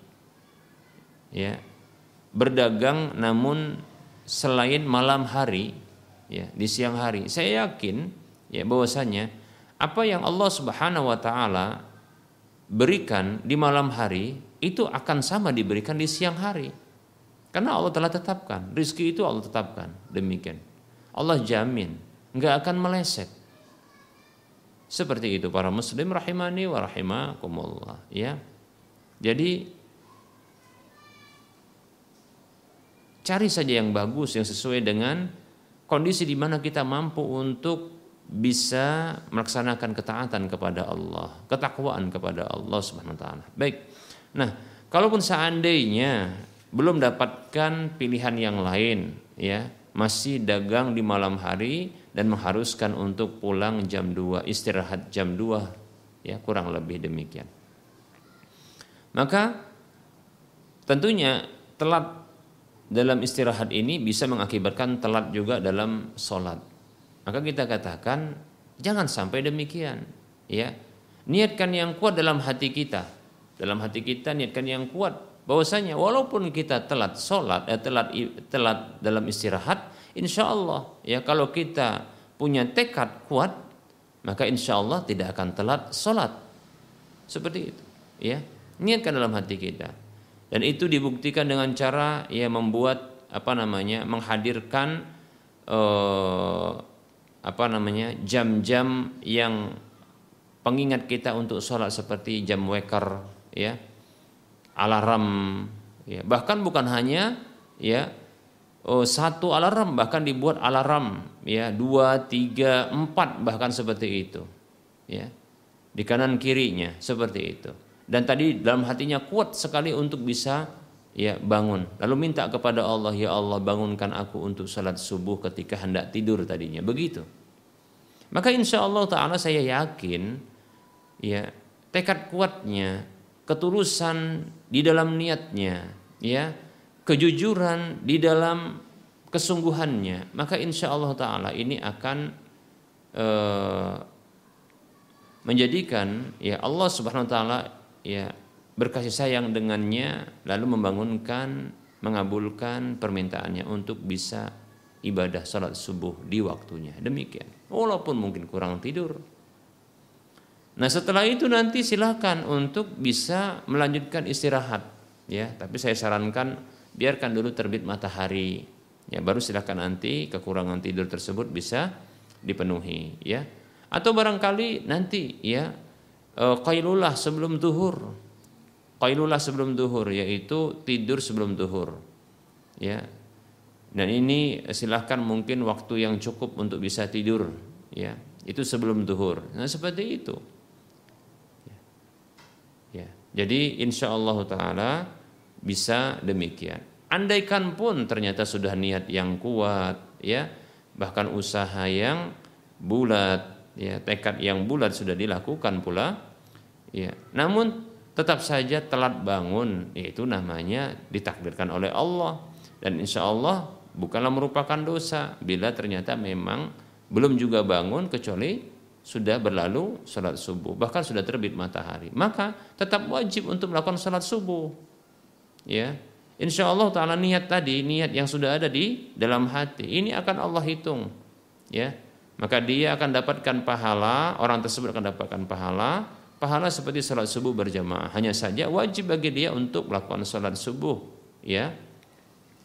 ya berdagang namun selain malam hari ya di siang hari. Saya yakin ya bahwasanya apa yang Allah Subhanahu wa taala berikan di malam hari itu akan sama diberikan di siang hari. Karena Allah telah tetapkan. Rizki itu Allah tetapkan. Demikian. Allah jamin. Nggak akan meleset. Seperti itu para muslim rahimani wa rahimakumullah ya. Jadi Cari saja yang bagus yang sesuai dengan kondisi di mana kita mampu untuk bisa melaksanakan ketaatan kepada Allah, ketakwaan kepada Allah Subhanahu wa taala. Baik. Nah, kalaupun seandainya belum dapatkan pilihan yang lain ya, masih dagang di malam hari dan mengharuskan untuk pulang jam 2, istirahat jam 2 ya, kurang lebih demikian. Maka tentunya telat dalam istirahat ini bisa mengakibatkan telat juga dalam sholat. Maka kita katakan jangan sampai demikian. Ya, niatkan yang kuat dalam hati kita. Dalam hati kita niatkan yang kuat. Bahwasanya walaupun kita telat sholat, eh, telat telat dalam istirahat, insya Allah ya kalau kita punya tekad kuat, maka insya Allah tidak akan telat sholat. Seperti itu. Ya, niatkan dalam hati kita dan itu dibuktikan dengan cara ya membuat apa namanya menghadirkan eh, apa namanya jam-jam yang pengingat kita untuk sholat seperti jam waker ya alarm ya. Bahkan bukan hanya ya oh, satu alarm bahkan dibuat alarm ya dua tiga empat bahkan seperti itu ya di kanan kirinya seperti itu dan tadi dalam hatinya kuat sekali untuk bisa ya bangun. Lalu minta kepada Allah ya Allah bangunkan aku untuk salat subuh ketika hendak tidur tadinya. Begitu. Maka insya Allah taala saya yakin ya tekad kuatnya ketulusan di dalam niatnya ya kejujuran di dalam kesungguhannya maka insya Allah taala ini akan uh, menjadikan ya Allah subhanahu wa taala ya berkasih sayang dengannya lalu membangunkan mengabulkan permintaannya untuk bisa ibadah salat subuh di waktunya. Demikian. Walaupun mungkin kurang tidur. Nah setelah itu nanti silakan untuk bisa melanjutkan istirahat. Ya, tapi saya sarankan biarkan dulu terbit matahari. Ya, baru silakan nanti kekurangan tidur tersebut bisa dipenuhi. Ya, atau barangkali nanti ya qailulah sebelum duhur. Qailulah sebelum duhur yaitu tidur sebelum duhur. Ya. Dan ini silahkan mungkin waktu yang cukup untuk bisa tidur ya. Itu sebelum duhur. Nah seperti itu. Ya, ya. jadi insya Allah taala bisa demikian. Andaikan pun ternyata sudah niat yang kuat ya. Bahkan usaha yang bulat ya tekad yang bulat sudah dilakukan pula. Ya namun tetap saja telat bangun itu namanya ditakdirkan oleh Allah. Dan insya Allah bukanlah merupakan dosa bila ternyata memang belum juga bangun kecuali sudah berlalu sholat subuh bahkan sudah terbit matahari. Maka tetap wajib untuk melakukan sholat subuh. Ya insya Allah taala niat tadi niat yang sudah ada di dalam hati ini akan Allah hitung. Ya maka dia akan dapatkan pahala orang tersebut akan dapatkan pahala pahala seperti salat subuh berjamaah. Hanya saja wajib bagi dia untuk melakukan salat subuh ya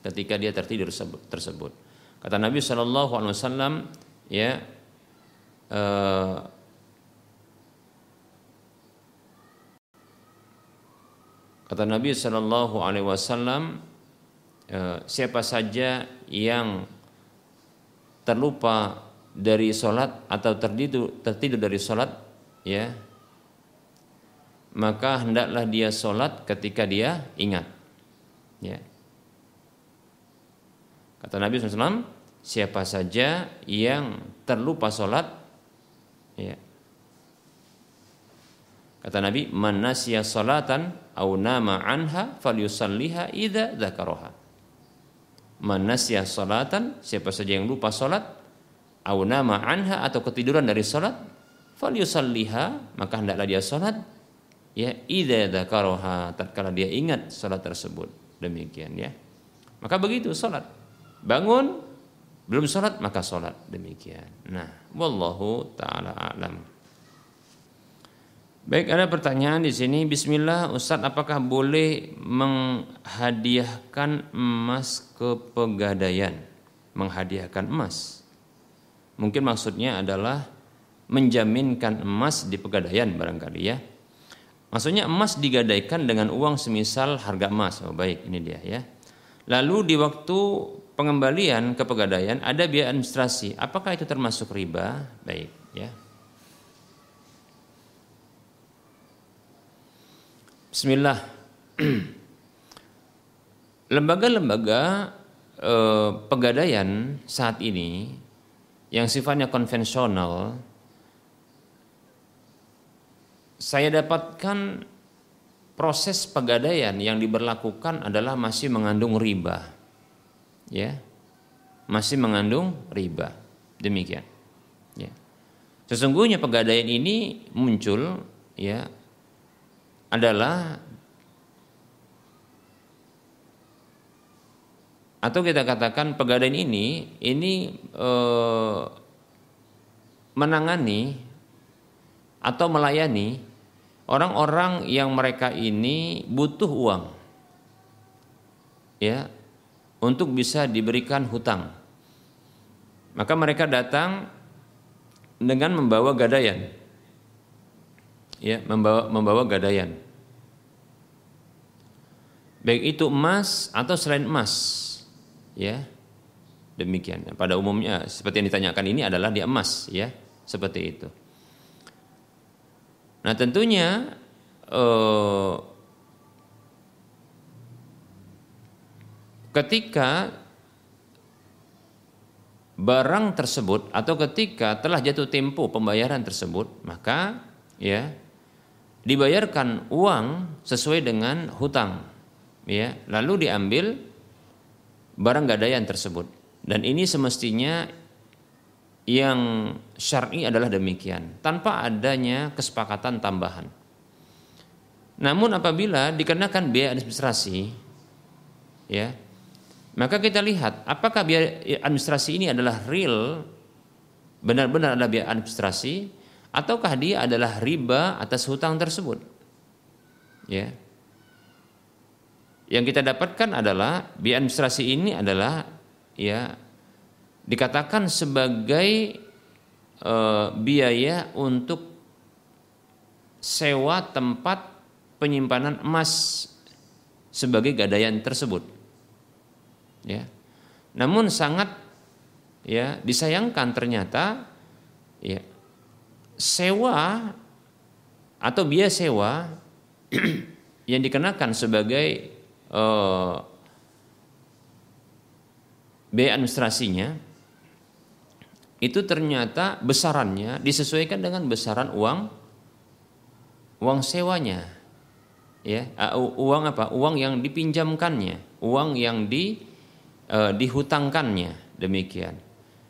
ketika dia tertidur tersebut. Kata Nabi Shallallahu Alaihi Wasallam ya uh, kata Nabi Shallallahu Alaihi Wasallam uh, siapa saja yang terlupa dari sholat atau tertidur tertidur dari sholat ya maka hendaklah dia sholat ketika dia ingat. Ya. Kata Nabi SAW, siapa saja yang terlupa sholat, ya. Kata Nabi, man nasiya salatan au nama anha falyusalliha idza dzakaraha. Man nasiya salatan, siapa saja yang lupa salat au nama anha atau ketiduran dari salat, falyusalliha, maka hendaklah dia salat. Ya idza dzakaraha tatkala dia ingat salat tersebut. Demikian ya. Maka begitu salat. Bangun belum salat maka salat. Demikian. Nah wallahu taala alam. Baik, ada pertanyaan di sini. Bismillah, Ustadz, apakah boleh menghadiahkan emas ke pegadaian? Menghadiahkan emas. Mungkin maksudnya adalah menjaminkan emas di pegadaian barangkali ya. Maksudnya emas digadaikan dengan uang semisal harga emas. Oh baik, ini dia ya. Lalu di waktu pengembalian ke pegadaian ada biaya administrasi. Apakah itu termasuk riba? Baik, ya. Bismillah. Lembaga-lembaga eh, pegadaian saat ini yang sifatnya konvensional saya dapatkan proses pegadaian yang diberlakukan adalah masih mengandung riba. Ya. Masih mengandung riba. Demikian. Ya. Sesungguhnya pegadaian ini muncul ya adalah atau kita katakan pegadaian ini ini eh, menangani atau melayani orang-orang yang mereka ini butuh uang ya untuk bisa diberikan hutang. Maka mereka datang dengan membawa gadaian ya membawa membawa gadaian. Baik itu emas atau selain emas ya. Demikian. Pada umumnya seperti yang ditanyakan ini adalah dia emas ya. Seperti itu. Nah tentunya eh, ketika barang tersebut atau ketika telah jatuh tempo pembayaran tersebut maka ya dibayarkan uang sesuai dengan hutang ya. Lalu diambil barang gadaian tersebut dan ini semestinya yang syar'i adalah demikian tanpa adanya kesepakatan tambahan. Namun apabila dikenakan biaya administrasi ya Maka kita lihat apakah biaya administrasi ini adalah real benar-benar adalah biaya administrasi ataukah dia adalah riba atas hutang tersebut. Ya. Yang kita dapatkan adalah biaya administrasi ini adalah ya dikatakan sebagai e, biaya untuk sewa tempat penyimpanan emas sebagai gadaian tersebut ya. Namun sangat ya disayangkan ternyata ya sewa atau biaya sewa yang dikenakan sebagai uh, biaya administrasinya itu ternyata besarannya disesuaikan dengan besaran uang uang sewanya ya. Uang apa? Uang yang dipinjamkannya uang yang di e, dihutangkannya demikian.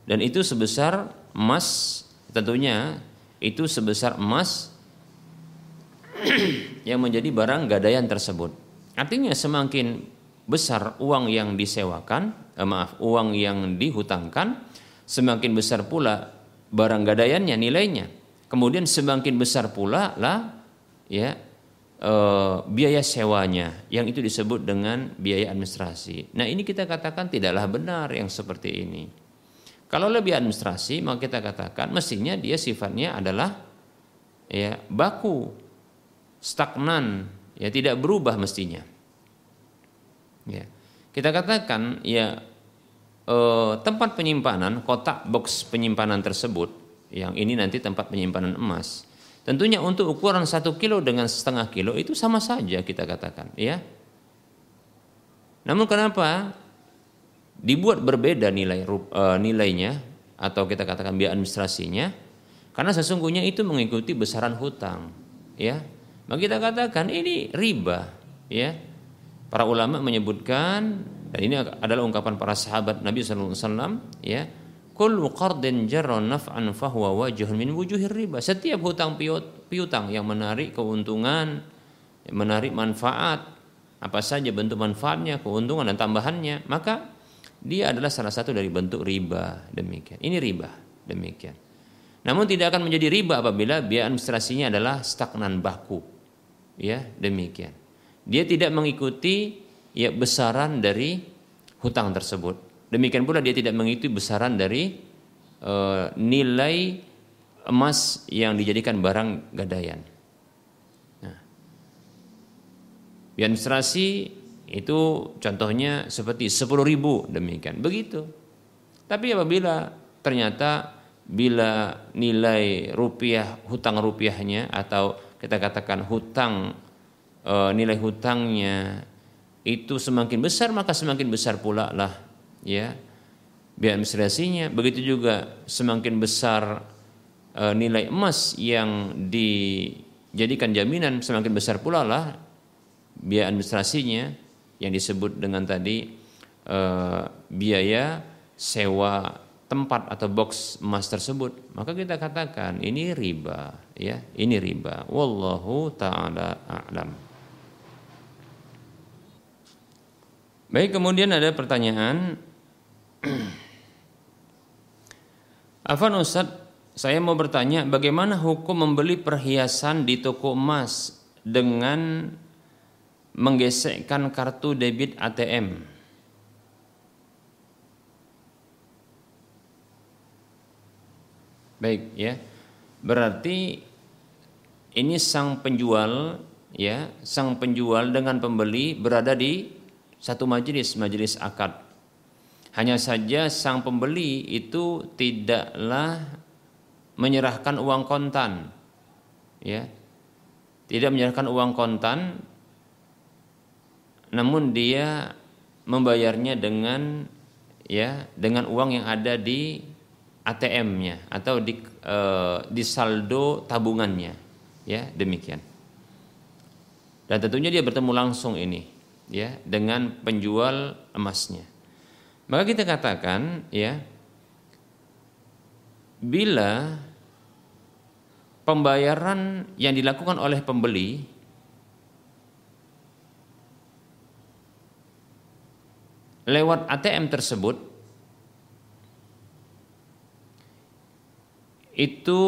Dan itu sebesar emas tentunya itu sebesar emas yang menjadi barang gadaian tersebut artinya semakin besar uang yang disewakan eh, maaf uang yang dihutangkan semakin besar pula barang gadaiannya nilainya kemudian semakin besar pula lah ya uh, biaya sewanya yang itu disebut dengan biaya administrasi. Nah, ini kita katakan tidaklah benar yang seperti ini. Kalau lebih administrasi, maka kita katakan mestinya dia sifatnya adalah ya baku, stagnan, ya tidak berubah mestinya. Ya. Kita katakan ya eh, tempat penyimpanan kotak box penyimpanan tersebut yang ini nanti tempat penyimpanan emas Tentunya untuk ukuran satu kilo dengan setengah kilo itu sama saja kita katakan, ya. Namun kenapa dibuat berbeda nilai uh, nilainya atau kita katakan biaya administrasinya? Karena sesungguhnya itu mengikuti besaran hutang, ya. Maka kita katakan ini riba, ya. Para ulama menyebutkan dan ini adalah ungkapan para sahabat Nabi Sallallahu Alaihi Wasallam, ya kullu qardin jarra naf'an fahuwa wajhun min wujuhir riba. Setiap hutang piutang yang menarik keuntungan, menarik manfaat, apa saja bentuk manfaatnya, keuntungan dan tambahannya, maka dia adalah salah satu dari bentuk riba. Demikian. Ini riba. Demikian. Namun tidak akan menjadi riba apabila biaya administrasinya adalah stagnan baku. Ya, demikian. Dia tidak mengikuti ya besaran dari hutang tersebut Demikian pula dia tidak mengikuti besaran dari e, nilai emas yang dijadikan barang gadaian. Nah, administrasi itu contohnya seperti 10 ribu demikian begitu. Tapi apabila ternyata bila nilai rupiah hutang rupiahnya atau kita katakan hutang e, nilai hutangnya itu semakin besar maka semakin besar pula lah ya biaya administrasinya begitu juga semakin besar e, nilai emas yang dijadikan jaminan semakin besar pula lah biaya administrasinya yang disebut dengan tadi e, biaya sewa tempat atau box emas tersebut maka kita katakan ini riba ya ini riba. Wallahu taala a'lam. Baik, kemudian ada pertanyaan. Afan Ustaz, saya mau bertanya bagaimana hukum membeli perhiasan di toko emas dengan menggesekkan kartu debit ATM? Baik ya. Berarti ini sang penjual ya, sang penjual dengan pembeli berada di satu majelis, majelis akad. Hanya saja sang pembeli itu tidaklah menyerahkan uang kontan. Ya. Tidak menyerahkan uang kontan namun dia membayarnya dengan ya dengan uang yang ada di ATM-nya atau di e, di saldo tabungannya. Ya demikian. Dan tentunya dia bertemu langsung ini ya dengan penjual emasnya. Maka kita katakan ya bila pembayaran yang dilakukan oleh pembeli lewat ATM tersebut itu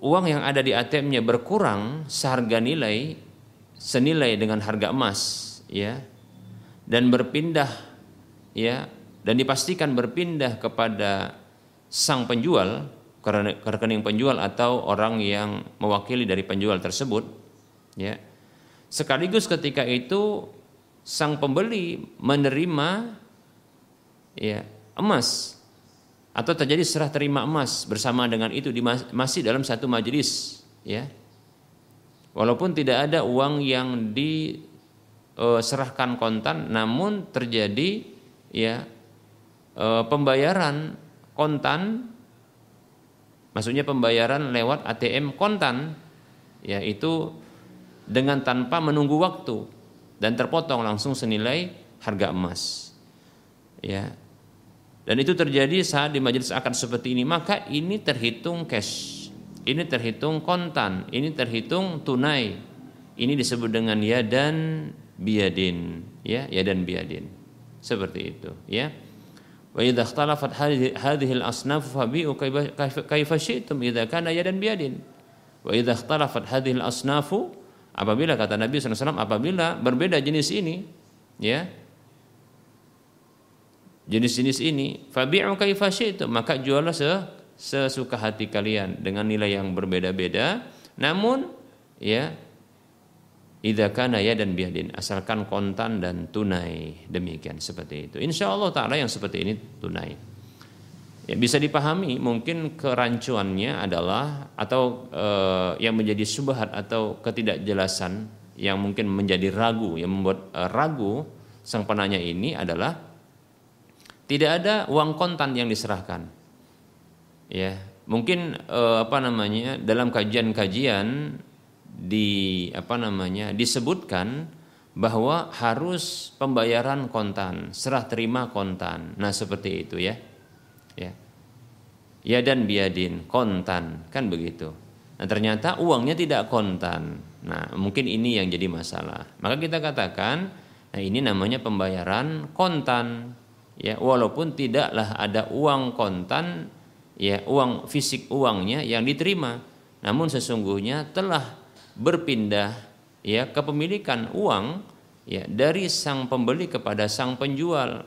uang yang ada di ATM-nya berkurang seharga nilai senilai dengan harga emas ya. Dan berpindah ya. Dan dipastikan berpindah kepada sang penjual ke rekening penjual atau orang yang mewakili dari penjual tersebut ya. Sekaligus ketika itu sang pembeli menerima ya emas atau terjadi serah terima emas bersama dengan itu di, masih dalam satu majelis ya. Walaupun tidak ada uang yang diserahkan kontan namun terjadi ya e, pembayaran kontan maksudnya pembayaran lewat ATM kontan yaitu dengan tanpa menunggu waktu dan terpotong langsung senilai harga emas ya dan itu terjadi saat di majelis akad seperti ini, maka ini terhitung cash. Ini terhitung kontan, ini terhitung tunai. Ini disebut dengan ya dan biadin, ya, ya dan biadin. Seperti itu, ya. Wa idza ikhtalafat hadhihi al-asnaf fabi'u kaifa syi'tum idza kana dan biadin. Wa idza ikhtalafat hadhihi al-asnaf apabila kata Nabi SAW apabila berbeda jenis ini, ya, jenis-jenis ini fabi'u kaifa syi'tum maka juallah sesuka hati kalian dengan nilai yang berbeda-beda. Namun ya idza kana ya dan biadin asalkan kontan dan tunai. Demikian seperti itu. Insya Allah taala yang seperti ini tunai. Ya bisa dipahami mungkin kerancuannya adalah atau e, yang menjadi subhat atau ketidakjelasan yang mungkin menjadi ragu yang membuat e, ragu sang penanya ini adalah tidak ada uang kontan yang diserahkan. Ya, mungkin eh, apa namanya dalam kajian-kajian di apa namanya disebutkan bahwa harus pembayaran kontan, serah terima kontan. Nah, seperti itu ya. Ya. Ya dan biadin kontan, kan begitu. Nah, ternyata uangnya tidak kontan. Nah, mungkin ini yang jadi masalah. Maka kita katakan, nah ini namanya pembayaran kontan ya walaupun tidaklah ada uang kontan ya uang fisik uangnya yang diterima. Namun sesungguhnya telah berpindah ya kepemilikan uang ya dari sang pembeli kepada sang penjual.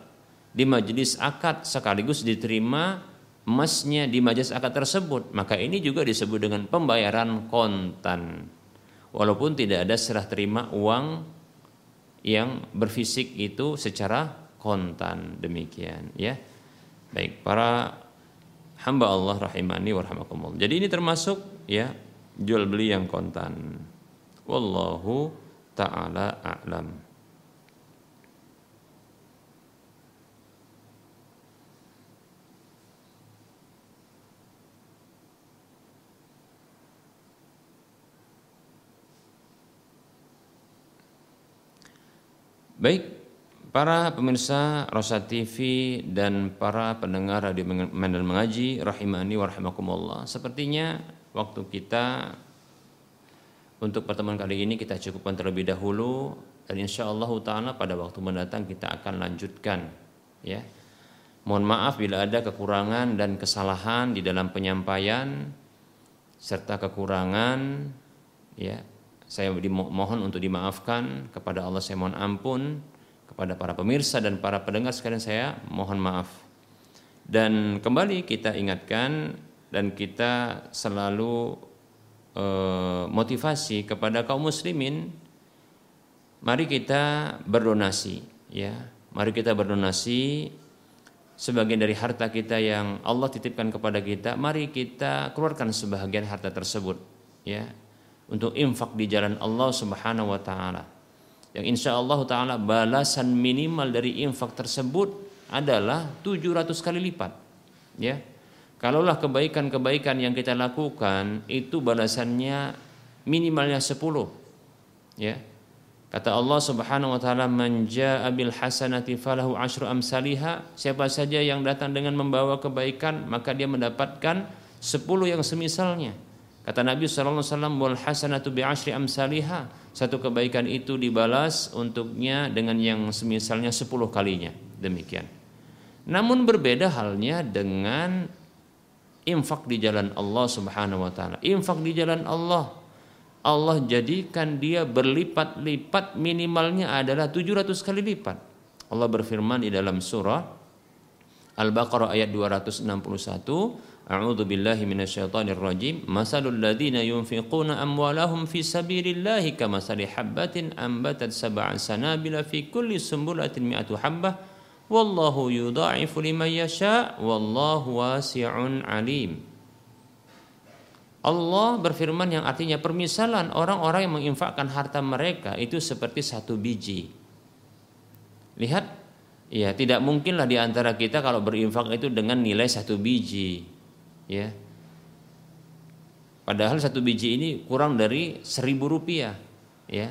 Di majelis akad sekaligus diterima emasnya di majelis akad tersebut. Maka ini juga disebut dengan pembayaran kontan. Walaupun tidak ada serah terima uang yang berfisik itu secara kontan demikian ya. Baik, para hamba Allah rahimani warahmatullah. Jadi ini termasuk ya jual beli yang kontan. Wallahu taala a'lam. Baik, Para pemirsa Rosa TV dan para pendengar radio Mendan Mengaji rahimani warahmatullah. Sepertinya waktu kita untuk pertemuan kali ini kita cukupkan terlebih dahulu dan insya Allah taala pada waktu mendatang kita akan lanjutkan ya. Mohon maaf bila ada kekurangan dan kesalahan di dalam penyampaian serta kekurangan ya saya mohon untuk dimaafkan kepada Allah saya mohon ampun kepada para pemirsa dan para pendengar sekalian saya mohon maaf. Dan kembali kita ingatkan dan kita selalu e, motivasi kepada kaum muslimin mari kita berdonasi ya. Mari kita berdonasi sebagian dari harta kita yang Allah titipkan kepada kita, mari kita keluarkan sebagian harta tersebut ya untuk infak di jalan Allah Subhanahu wa taala yang insya Allah taala balasan minimal dari infak tersebut adalah 700 kali lipat. Ya. Kalaulah kebaikan-kebaikan yang kita lakukan itu balasannya minimalnya 10 ya. Kata Allah Subhanahu wa taala man jaa bil hasanati falahu asyru amsalihha siapa saja yang datang dengan membawa kebaikan maka dia mendapatkan 10 yang semisalnya Kata Nabi SAW, wal hasanatu bi ashri amsalihha. Satu kebaikan itu dibalas untuknya dengan yang semisalnya sepuluh kalinya. Demikian. Namun berbeda halnya dengan infak di jalan Allah Subhanahu wa taala. Infak di jalan Allah Allah jadikan dia berlipat-lipat minimalnya adalah 700 kali lipat. Allah berfirman di dalam surah Al-Baqarah ayat 261 A'udzu billahi minasyaitonir rajim. Masalul ladzina yunfiquna amwalahum fi sabilillahi kamasali habbatin ambatat sab'a sanabila fi kulli sumbulatin mi'atu habbah wallahu yudha'ifu liman yasha wallahu wasi'un alim. Allah berfirman yang artinya permisalan orang-orang yang menginfakkan harta mereka itu seperti satu biji. Lihat, ya tidak mungkinlah di antara kita kalau berinfak itu dengan nilai satu biji ya. Padahal satu biji ini kurang dari seribu rupiah ya.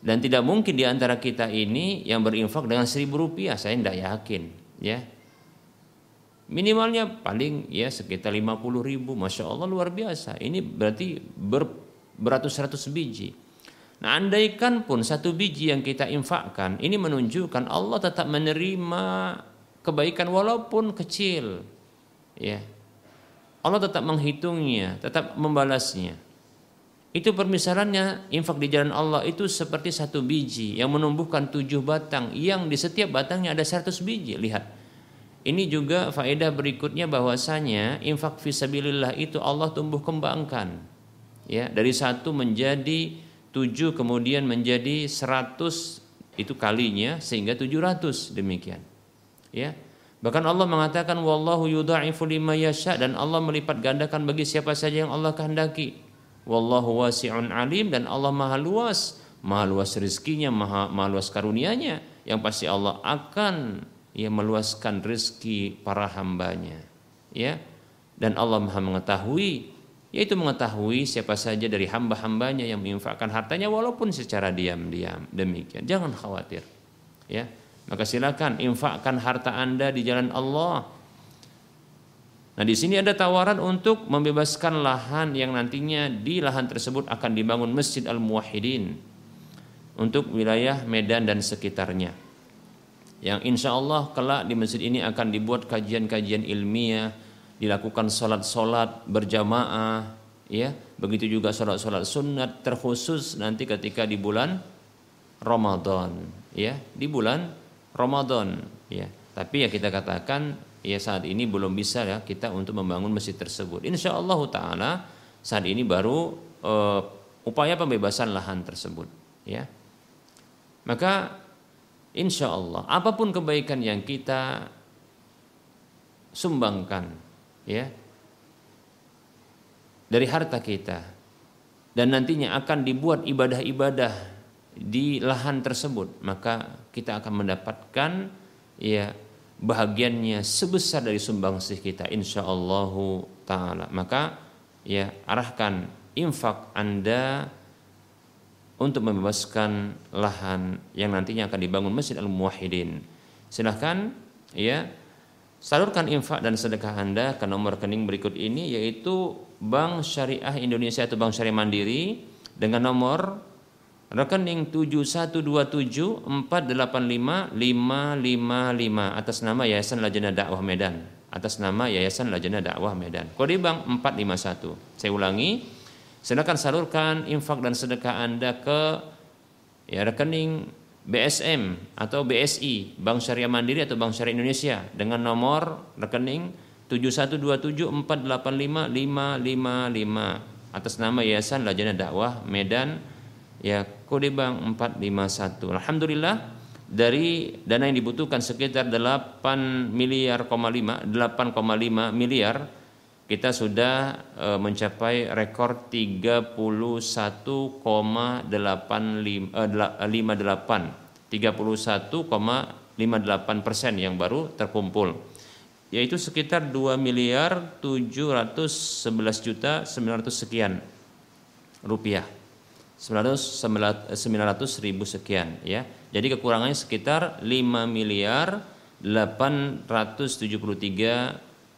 Dan tidak mungkin di antara kita ini yang berinfak dengan seribu rupiah saya tidak yakin ya. Minimalnya paling ya sekitar lima puluh ribu masya Allah luar biasa. Ini berarti ber, beratus-ratus biji. Nah andaikan pun satu biji yang kita infakkan ini menunjukkan Allah tetap menerima kebaikan walaupun kecil ya Allah tetap menghitungnya, tetap membalasnya. Itu permisalannya infak di jalan Allah itu seperti satu biji yang menumbuhkan tujuh batang yang di setiap batangnya ada seratus biji. Lihat. Ini juga faedah berikutnya bahwasanya infak fisabilillah itu Allah tumbuh kembangkan. Ya, dari satu menjadi tujuh kemudian menjadi seratus itu kalinya sehingga tujuh ratus demikian. Ya, Bahkan Allah mengatakan wallahu yudha'ifu lima yasha dan Allah melipat gandakan bagi siapa saja yang Allah kehendaki. Wallahu wasi'un alim dan Allah Maha luas, Maha luas rezekinya, Maha, maha luas karunianya yang pasti Allah akan ya meluaskan rezeki para hambanya. Ya. Dan Allah Maha mengetahui yaitu mengetahui siapa saja dari hamba-hambanya yang menginfakkan hartanya walaupun secara diam-diam demikian jangan khawatir ya maka silakan infakkan harta Anda di jalan Allah. Nah, di sini ada tawaran untuk membebaskan lahan yang nantinya di lahan tersebut akan dibangun Masjid Al-Muwahhidin untuk wilayah Medan dan sekitarnya. Yang insya Allah kelak di masjid ini akan dibuat kajian-kajian ilmiah, dilakukan sholat-sholat berjamaah, ya, begitu juga sholat-sholat sunat terkhusus nanti ketika di bulan Ramadan, ya, di bulan Ramadan ya. Tapi ya kita katakan ya saat ini belum bisa ya kita untuk membangun masjid tersebut. Insya Allah taala saat ini baru uh, upaya pembebasan lahan tersebut ya. Maka insya Allah apa pun kebaikan yang kita sumbangkan ya dari harta kita dan nantinya akan dibuat ibadah-ibadah di lahan tersebut maka kita akan mendapatkan ya bahagiannya sebesar dari sumbangsih kita insyaallah taala maka ya arahkan infak Anda untuk membebaskan lahan yang nantinya akan dibangun Masjid Al-Muwahhidin. Silahkan ya salurkan infak dan sedekah Anda ke nomor rekening berikut ini yaitu Bank Syariah Indonesia atau Bank Syariah Mandiri dengan nomor rekening 7127485555 atas nama Yayasan Lajana Dakwah Medan. Atas nama Yayasan Lajana Dakwah Medan. Kode bank 451 saya ulangi. Silakan salurkan infak dan sedekah Anda ke ya rekening BSM atau BSI Bank Syariah Mandiri atau Bank Syariah Indonesia dengan nomor rekening 7127485555 atas nama Yayasan Lajana Dakwah Medan ya kode bank 451. Alhamdulillah dari dana yang dibutuhkan sekitar 8 miliar 8,5 miliar kita sudah e, mencapai rekor 31,58 31,58 persen yang baru terkumpul. Yaitu sekitar 2 miliar 711 juta 900 sekian rupiah 900 ribu sekian ya. Jadi kekurangannya sekitar 5 miliar 873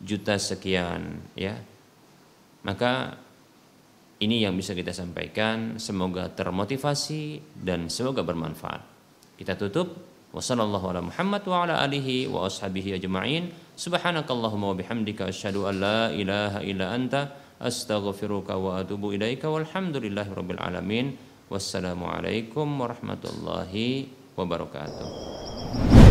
juta sekian ya. Maka ini yang bisa kita sampaikan semoga termotivasi dan semoga bermanfaat. Kita tutup Wassalamualaikum warahmatullahi wabarakatuh. wa wa subhanakallahumma wa bihamdika asyhadu an la astaghfiruka wa atubu ilaika walhamdulillahi rabbil alamin. Wassalamualaikum warahmatullahi wabarakatuh.